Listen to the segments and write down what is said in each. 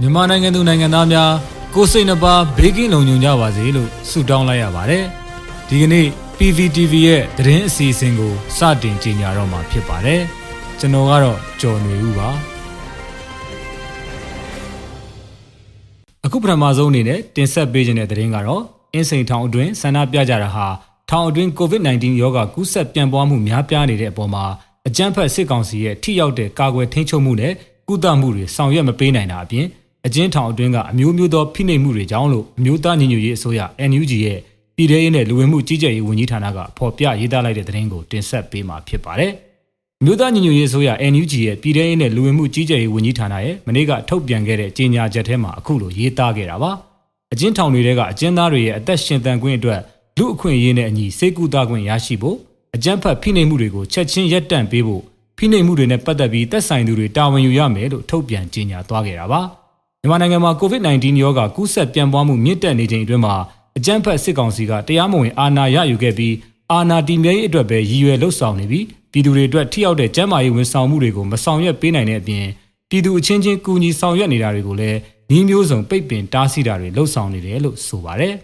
မြန်မာနိုင်ငံသူနိုင်ငံသားများကိုစိတ်နှပါဘေးကင်းလုံခြုံကြပါစေလို့ဆုတောင်းလိုက်ရပါတယ်။ဒီကနေ့ PVTV ရဲ့သတင်းအစီအစဉ်ကိုစတင်ကြေညာတော့မှာဖြစ်ပါတယ်။ကျွန်တော်ကတော့ကျော်နေဦးပါ။အခုပထမဆုံးအနေနဲ့တင်ဆက်ပေးခြင်းတဲ့သတင်းကတော့အင်းစိန်ထောင်အတွင်းဆန္ဒပြကြတာဟာထောင်အတွင်း COVID-19 ရောဂါကူးစက်ပြန့်ပွားမှုများပြားနေတဲ့အပေါ်မှာအကြမ်းဖက်စစ်ကောင်စီရဲ့ထိရောက်တဲ့ကာကွယ်ထိန်းချုပ်မှုနဲ့ ကုသမှုတွေဆောင်ရွက်မပေးနိုင်တာအပြင်အကျဉ်းထောင်အတွင်းကအမျိုးမျိုးသောဖိနှိပ်မှုတွေကြောင့်လို့အမျိုးသားညီညွတ်ရေးအစိုးရ NUG ရဲ့ပြည်ထရေးနဲ့လူဝင်မှုကြီးကြပ်ရေးဝန်ကြီးဌာနကဖော်ပြရေးသားလိုက်တဲ့သတင်းကိုတင်ဆက်ပေးမှာဖြစ်ပါတယ်။မြို့သားညီညွတ်ရေးအစိုးရ NUG ရဲ့ပြည်ထရေးနဲ့လူဝင်မှုကြီးကြပ်ရေးဝန်ကြီးဌာနရဲ့မနေ့ကထုတ်ပြန်ခဲ့တဲ့ကြေညာချက်ထဲမှာအခုလိုရေးသားခဲ့တာပါ။အကျဉ်းထောင်တွေကအကျဉ်းသားတွေရဲ့အသက်ရှင်သန်ခွင့်အတွက်လူအခွင့်အရေးနဲ့အညီစေကူတာခွင့်ရရှိဖို့အကြမ်းဖက်ဖိနှိပ်မှုတွေကိုချက်ချင်းရပ်တန့်ပေးဖို့ ဖိနှိပ်မှုတွေနဲ့ပတ်သက်ပြီးသက်ဆိုင်သူတွေတာဝန်ယူရမယ်လို့ထုတ်ပြန်ကြေညာသွားခဲ့တာပါမြန်မာနိုင်ငံမှာ COVID-19 ရောဂါကူးစက်ပြန့်ပွားမှုမြင့်တက်နေချိန်အတွင်းမှာအကြမ်းဖက်စစ်ကောင်စီကတရားမဝင်အာဏာရယူခဲ့ပြီးအာဏာတည်မြဲရေးအတွက်ပဲရည်ရွယ်လှုပ်ဆောင်နေပြီးပြည်သူတွေအတွက်ထိရောက်တဲ့ကျန်းမာရေးဝန်ဆောင်မှုတွေကိုမဆောင်ရွက်ပေးနိုင်တဲ့အပြင်ပြည်သူအချင်းချင်းကူညီဆောင်ရွက်နေတာတွေကိုလည်းနှီးမျိုးစုံပိတ်ပင်တားဆီးတာတွေလှုပ်ဆောင်နေတယ်လို့ဆိုပါတယ်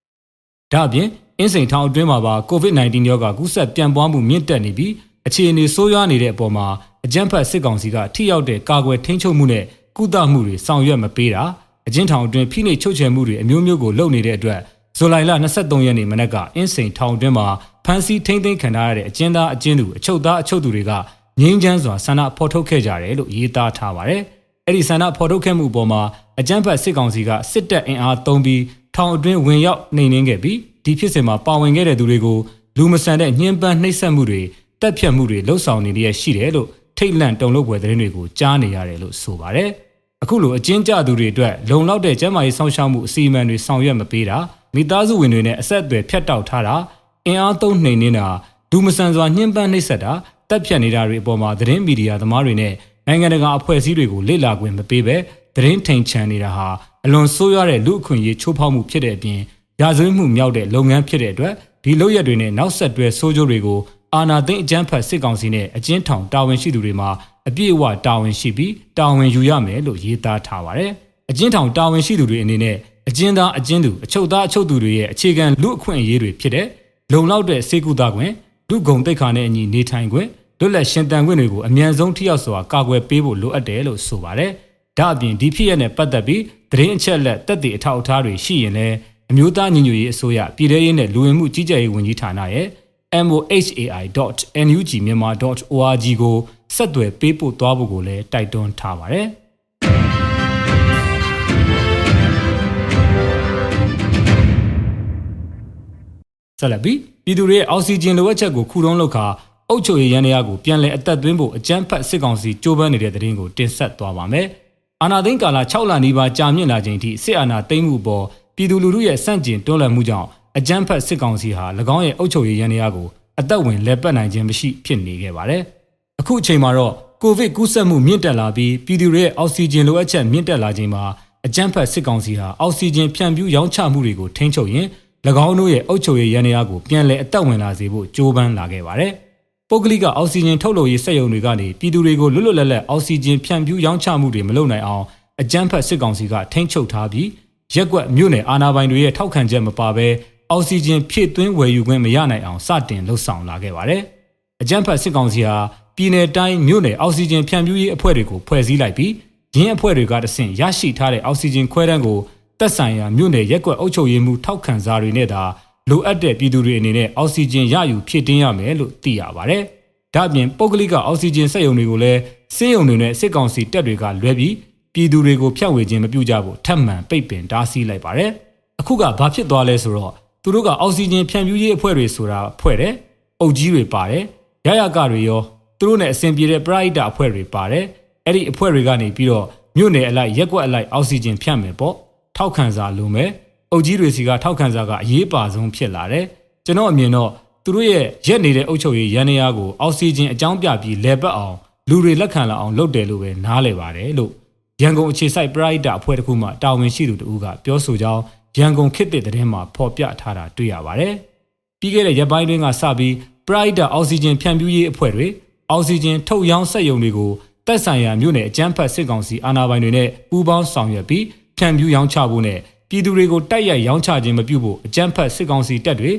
။ဒါ့အပြင်အင်းစိန်ထောင်အတွင်းမှာပါ COVID-19 ရောဂါကူးစက်ပြန့်ပွားမှုမြင့်တက်နေပြီး အခြေအနေဆိုးရွားနေတဲ့အပေါ်မှာအကြမ်းဖက်စစ်ကောင်စီကထိရောက်တဲ့ကာကွယ်ထိန်းချုပ်မှုနဲ့ကုသမှုတွေဆောင်ရွက်မပေးတာအကျဉ်းထောင်အတွင်းဖိနှိပ်ချုပ်ချယ်မှုတွေအမျိုးမျိုးကိုလုပ်နေတဲ့အတွက်ဇူလိုင်လ23ရက်နေ့မနက်ကအင်းစိန်ထောင်အတွင်းမှာဖမ်းဆီးထိန်းသိမ်းခံထားရတဲ့အကျဉ်းသားအကျဉ်းသူအချုပ်သားအချုပ်သူတွေကငြိမ်းချမ်းစွာဆန္ဒဖော်ထုတ်ခဲ့ကြတယ်လို့ရေးသားထားပါတယ်။အဲ့ဒီဆန္ဒဖော်ထုတ်ခဲ့မှုအပေါ်မှာအကြမ်းဖက်စစ်ကောင်စီကစစ်တပ်အင်အားသုံးပြီးထောင်အတွင်းဝင်ရောက်နှိမ်နင်းခဲ့ပြီးဒီဖြစ်စဉ်မှာပါဝင်ခဲ့တဲ့သူတွေကိုလူမဆန်တဲ့ညှဉ်းပန်းနှိပ်စက်မှုတွေ တက်ဖြတ်မှုတွေလှုပ်ဆောင်နေရရှိတယ်လို့ထိတ်လန့်တုန်လှုပ်ဖွယ်သတင်းတွေကိုကြားနေရတယ်လို့ဆိုပါတယ်။အခုလိုအကျဉ်းကျသူတွေအတွက်လုံလောက်တဲ့ကျန်းမာရေးဆောင်ရှောက်မှုအစီအမံတွေဆောင်ရွက်မပေးတာမိသားစုဝင်တွေနဲ့အဆက်အသွယ်ဖြတ်တောက်ထားတာအင်အားသုံးနှိမ်နင်းတာဒူမဆန်စွာညှဉ်းပန်းနှိပ်စက်တာတက်ဖြတ်နေတာတွေအပေါ်မှာသတင်းမီဒီယာသမားတွေနဲ့နိုင်ငံတကာအဖွဲ့အစည်းတွေကိုလေ့လာခွင့်မပေးဘဲသတင်းထိန်ချန်နေတာဟာအလွန်ဆိုးရွားတဲ့လူအခွင့်အရေးချိုးဖောက်မှုဖြစ်တဲ့အပြင်ရာဇဝတ်မှုမြောက်တဲ့လုပ်ငန်းဖြစ်တဲ့အတွက်ဒီလုပ်ရက်တွေနဲ့နောက်ဆက်တွဲဆိုးကျိုးတွေကို အာဏာသိမ်းအကြမ်းဖက်စစ်ကောင်စီနဲ့အကျဉ်းထောင်တာဝန်ရှိသူတွေမှာအပြည့်အဝတာဝန်ရှိပြီးတာဝန်ယူရမယ်လို့ရေးသားထားပါတယ်။အကျဉ်းထောင်တာဝန်ရှိသူတွေအနေနဲ့အကျဉ်းသားအကျဉ်းသူအချုပ်သားအချုပ်သူတွေရဲ့အခြေခံလူအခွင့်အရေးတွေဖြစ်တဲ့လုံလောက်တဲ့စေကူတာခွင့်လူဂုံတိတ်ခါနဲ့အညီနေထိုင်ခွင့်လွတ်လပ်ရှင်တန်ခွင့်တွေကိုအမြန်ဆုံးထိရောက်စွာကာကွယ်ပေးဖို့လိုအပ်တယ်လို့ဆိုပါတယ်။ဒါအပြင်ဒီဖြစ်ရတဲ့ပတ်သက်ပြီးသတင်းအချက်အလက်တက်တဲ့အထောက်အထားတွေရှိရင်လည်းအမျိုးသားညီညွတ်ရေးအစိုးရပြည်ထရေးနဲ့လူဝင်မှုကြီးကြပ်ရေးဝန်ကြီးဌာနရဲ့ mohai.nugmyanmar.org ကိုဆက်သွယ်ပေးပို့သွားဖို့ကိုလည်းတိုက်တွန်းထားပါတယ်။ဆက်လက်ပြီးပြည်သူတွေရဲ့အောက်ဆီဂျင်လိုအပ်ချက်ကိုခုတုံးလောက်ခါအုပ်ချုပ်ရေးရန်ရာကိုပြန်လည်အသက်သွင်းဖို့အကြမ်းဖက်စစ်ကောင်စီကြိုးပမ်းနေတဲ့တဲ့ရင်ကိုတင်ဆက်သွားပါမယ်။အာနာသိန်းကာလ6လနီးပါးကြာမြင့်လာချိန်ထိစစ်အာဏာသိမ်းမှုပေါ်ပြည်သူလူထုရဲ့စန့်ကျင်တွန်းလှန်မှုကြောင့် အကြမ်းဖက်စစ်ကောင်စီဟာ၎င်းရဲ့အုပ်ချုပ်ရေးရန်ရာကိုအသက်ဝင်လဲပတ်နိုင်ခြင်းမရှိဖြစ်နေခဲ့ပါတယ်။အခုအချိန်မှာတော့ကိုဗစ်ကူးစက်မှုမြင့်တက်လာပြီးပြည်သူတွေရဲ့အောက်ဆီဂျင်လိုအပ်ချက်မြင့်တက်လာချိန်မှာအကြမ်းဖက်စစ်ကောင်စီဟာအောက်ဆီဂျင်ဖြန့်ဖြူးရောင်းချမှုတွေကိုထိန်းချုပ်ရင်၎င်းတို့ရဲ့အုပ်ချုပ်ရေးရန်ရာကိုပြန်လည်အသက်ဝင်လာစေဖို့ကြိုးပမ်းလာခဲ့ပါတယ်။ပုဂ္ဂလိကအောက်ဆီဂျင်ထုတ်လုပ်ရေးစက်ရုံတွေကနေပြည်သူတွေကိုလွတ်လွတ်လပ်လပ်အောက်ဆီဂျင်ဖြန့်ဖြူးရောင်းချမှုတွေမလုပ်နိုင်အောင်အကြမ်းဖက်စစ်ကောင်စီကထိန်းချုပ်ထားပြီးရက်ကွက်မြို့နယ်အာဏာပိုင်တွေရဲ့ထောက်ခံချက်မပါဘဲ အောက်ဆီဂျင်ဖြည့်သွင်းဝယ်ယူခွင့်မရနိုင်အောင်စတင်လှုပ်ဆောင်လာခဲ့ပါတယ်။အကြမ်းဖက်စစ်ကောင်စီဟာပြည်내တိုင်းမြို့နယ်အောက်ဆီဂျင်ဖြန့်ဖြူးရေးအဖွဲ့တွေကိုဖွဲ့စည်းလိုက်ပြီးရင်းအဖွဲ့တွေကတဆင့်ရရှိထားတဲ့အောက်ဆီဂျင်ခွဲတန်းကိုတက်ဆိုင်ရာမြို့နယ်ရက်ကွက်အုပ်ချုပ်ရေးမှူးထောက်ခံစာတွေနဲ့သာလိုအပ်တဲ့ပြည်သူတွေအနေနဲ့အောက်ဆီဂျင်ရယူဖြည့်တင်းရမယ်လို့သိရပါတယ်။ဒါ့အပြင်ပုဂ္ဂလိကအောက်ဆီဂျင်စက်ရုံတွေကိုလည်းစင်းရုံတွေနဲ့စစ်ကောင်စီတပ်တွေကလွဲပြီးပြည်သူတွေကိုဖြန့်ဝေခြင်းမပြုကြဖို့ထပ်မံပိတ်ပင်တားဆီးလိုက်ပါတယ်။အခုကဘာဖြစ်သွားလဲဆိုတော့ သူတို့ကအောက်ဆီဂျင်ဖြန့်ဖြူးရေးအဖွဲ့တွေဆိုတာဖွဲ့တယ်။အုပ်ကြီးတွေပါတယ်။ရရကတွေရောသူတို့နဲ့အဆင်ပြေတဲ့ပရိုက်တာအဖွဲ့တွေပါတယ်။အဲ့ဒီအဖွဲ့တွေကနေပြီးတော့မြို့နယ်အလိုက်ရက်ကွက်အလိုက်အောက်ဆီဂျင်ဖြန့်မယ်ပေါ့။ထောက်ခံစာလိုမယ်။အုပ်ကြီးတွေစီကထောက်ခံစာကအရေးပါဆုံးဖြစ်လာတယ်။ကျွန်တော်အမြင်တော့သူတို့ရဲ့ရက်နေတဲ့အုပ်ချုပ်ရေးရန်နေရာကိုအောက်ဆီဂျင်အကြောင်းပြပြီးလဲပတ်အောင်လူတွေလက်ခံလာအောင်လုပ်တယ်လို့ပဲနားလည်ပါတယ်လို့ရန်ကုန်အခြေစိုက်ပရိုက်တာအဖွဲ့တစ်ခုမှတာဝန်ရှိသူတူကပြောဆိုကြောင်း ရန်ကုန်ခေတ်သစ်သတင်းမှာဖော်ပြထားတာတွေ့ရပါတယ်။ပြီးခဲ့တဲ့ရက်ပိုင်းတွင်းကစပြီး Pride အောက်ဆီဂျင်ဖြန့်ဖြူးရေးအဖွဲ့တွေအောက်ဆီဂျင်ထုတ်ရောင်းစက်ရုံတွေကိုသက်ဆိုင်ရာမြို့နယ်အကြမ်းဖက်စစ်ကောင်စီအာဏာပိုင်တွေနဲ့ပူးပေါင်းဆောင်ရွက်ပြီးဖြန့်ဖြူးရောင်းချဖို့နဲ့ပြည်သူတွေကိုတိုက်ရိုက်ရောင်းချခြင်းမပြုဖို့အကြမ်းဖက်စစ်ကောင်စီတပ်တွေ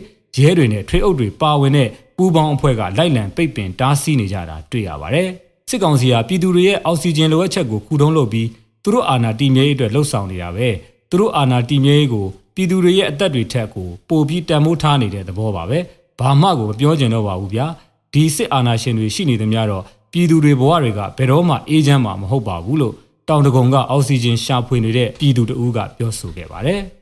ရဲတွေနဲ့ထွေးအုပ်တွေပါဝင်တဲ့ပူးပေါင်းအဖွဲ့ကလိုက်လံပိတ်ပင်တားဆီးနေကြတာတွေ့ရပါတယ်။စစ်ကောင်စီဟာပြည်သူတွေရဲ့အောက်ဆီဂျင်လိုအပ်ချက်ကိုခုတုံးလုပ်ပြီးသူတို့အာဏာတည်မြဲရေးအတွက်လှုံ့ဆော်နေတာပဲ။ သူတို့အာဏာတည်မြဲရေးကိုပြည်သူတွေရဲ့အသက်တွေထက်ကိုပိုပြီးတန်ဖိုးထားနေတဲ့သဘောပါပဲ။ဘာမှကိုမပြောချင်တော့ပါဘူးဗျာ။ဒီစစ်အာဏာရှင်တွေရှိနေသမျှတော့ပြည်သူတွေဘဝတွေကဘယ်တော့မှအေးချမ်းမှာမဟုတ်ပါဘူးလို့တောင်တကုံကအောက်ဆီဂျင်ရှာဖွေနေတဲ့ပြည်သူတအူးကပြောဆိုခဲ့ပါတယ်။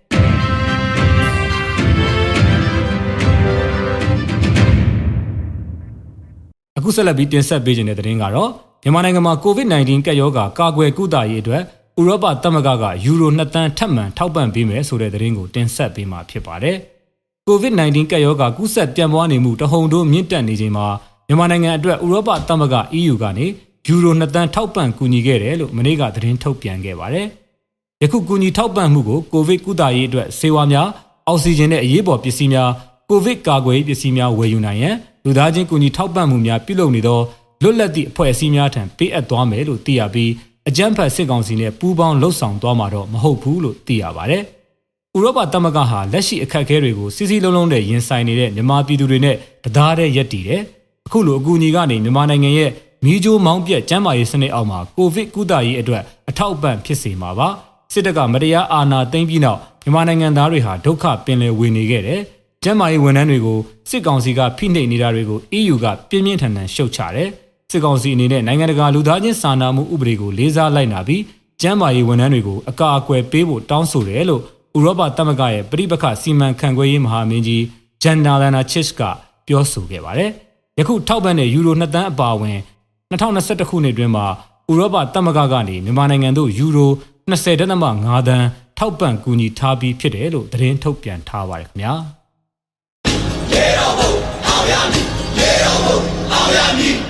အခုဆက်လက်ပြီးတင်ဆက်ပေးခြင်းတဲ့သတင်းကတော့မြန်မာနိုင်ငံမှာ COVID-19 ကပ်ရောဂါကာကွယ်ကုသရေးအတွက် ဥရောပသမဂ္ဂကယူရို2တန်းထပ်မံထောက်ပံ့ပေးမယ်ဆိုတဲ့သတင်းကိုတင်ဆက်ပေးမှာဖြစ်ပါတယ်။ COVID-19 ကပ်ရောဂါကူးစက်ပြန့်ပွားနေမှုတဟုန်ထိုးမြင့်တက်နေချိန်မှာမြန်မာနိုင်ငံအတွက်ဥရောပသမဂ္ဂ EU ကနေယူရို2တန်းထောက်ပံ့ကူညီခဲ့တယ်လို့မနေ့ကသတင်းထုတ်ပြန်ခဲ့ပါတယ်။ယခုကူညီထောက်ပံ့မှုကိုကိုဗစ်ကုသရေးအတွက်ဆေးဝါးများအောက်ဆီဂျင်နဲ့အရေးပေါ်ပစ္စည်းများကိုဗစ်ကာကွယ်ရေးပစ္စည်းများဝယ်ယူနိုင်ရန်လူသားချင်းကူညီထောက်ပံ့မှုများပြုလုပ်နေသောလွတ်လပ်သည့်အဖွဲ့အစည်းများထံပေးအပ်သွားမယ်လို့သိရပြီး အကြမ်းဖက်စစ်ကောင်စီနဲ့ပူးပေါင်းလှုပ်ဆောင်သွားမှာတော့မဟုတ်ဘူးလို့သိရပါတယ်။ဥရောပသမဂ္ဂဟာလက်ရှိအခက်အခဲတွေကိုစီစီလုံးလုံးနဲ့ရင်ဆိုင်နေတဲ့မြန်မာပြည်သူတွေနဲ့တရားတဲ့ရက်တည်တယ်။အခုလိုအကူအညီကနေမြန်မာနိုင်ငံရဲ့မီးကြိုးမောင်းပြက်ကျန်းမာရေးစနစ်အောက်မှာကိုဗစ်ကုသရေးအတွက်အထောက်အပံ့ဖြစ်စေမှာပါ။စစ်တပ်ကမတရားအာဏာသိမ်းပြီးနောက်မြန်မာနိုင်ငံသားတွေဟာဒုက္ခပင်လယ်ဝင်နေခဲ့တယ်။ကျန်းမာရေးဝန်ထမ်းတွေကိုစစ်ကောင်စီကဖိနှိပ်နေတာတွေကို EU ကပြင်းပြင်းထန်ထန်ရှုတ်ချတယ်။ စစ်ကောင်စီအနေနဲ့နိုင်ငံတကာလူသားချင်းစာနာမှုဥပဒေကိုလေးစားလိုက်နာပြီးကျန်းမာရေးဝန်ထမ်းတွေကိုအကာအကွယ်ပေးဖို့တောင်းဆိုတယ်လို့ဥရောပသမဂ္ဂရဲ့ပြိပခစီမံခန့်ခွဲရေးမဟာမင်းကြီးဂျန်နာလနာချစ်ကပြောဆိုခဲ့ပါတယ်။ယခုထောက်ပံ့တဲ့ယူရို2တန်းအပါအဝင်2021ခုနှစ်တွင်မှာဥရောပသမဂ္ဂကနေမြန်မာနိုင်ငံသို့ယူရို20.5တန်းထောက်ပံ့ကူညီထားပြီးဖြစ်တယ်လို့သတင်းထုတ်ပြန်ထားပါတယ်ခင်ဗျာ။ရေတော်ဘုံအောင်ရမည်